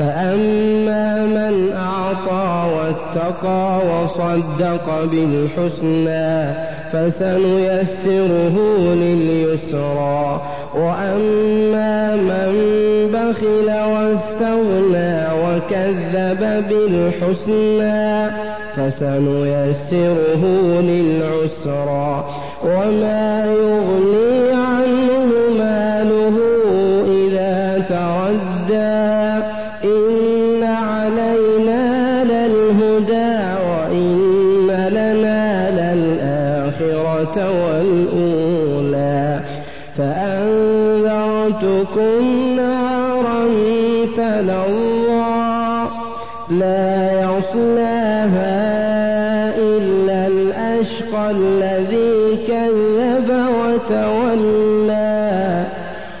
فأما من أعطى واتقى وصدق بالحسنى فسنيسره لليسرى. وأما من بخل واستغنى وكذب بالحسنى فسنيسره للعسرى. وما يغني عنه ماله إذا تردى للآخرة والأولى فأنذرتكم نارا تلظى لا يصلاها إلا الأشقى الذي كذب وتولى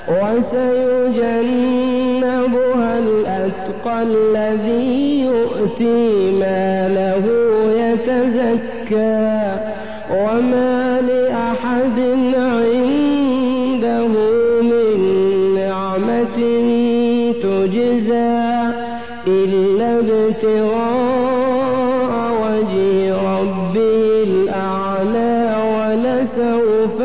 وسيجنبها الأتقى الذي يؤتي ماله يتزكى وما لأحد عنده من نعمة تجزى إلا ابتغاء وجه ربه الأعلى ولسوف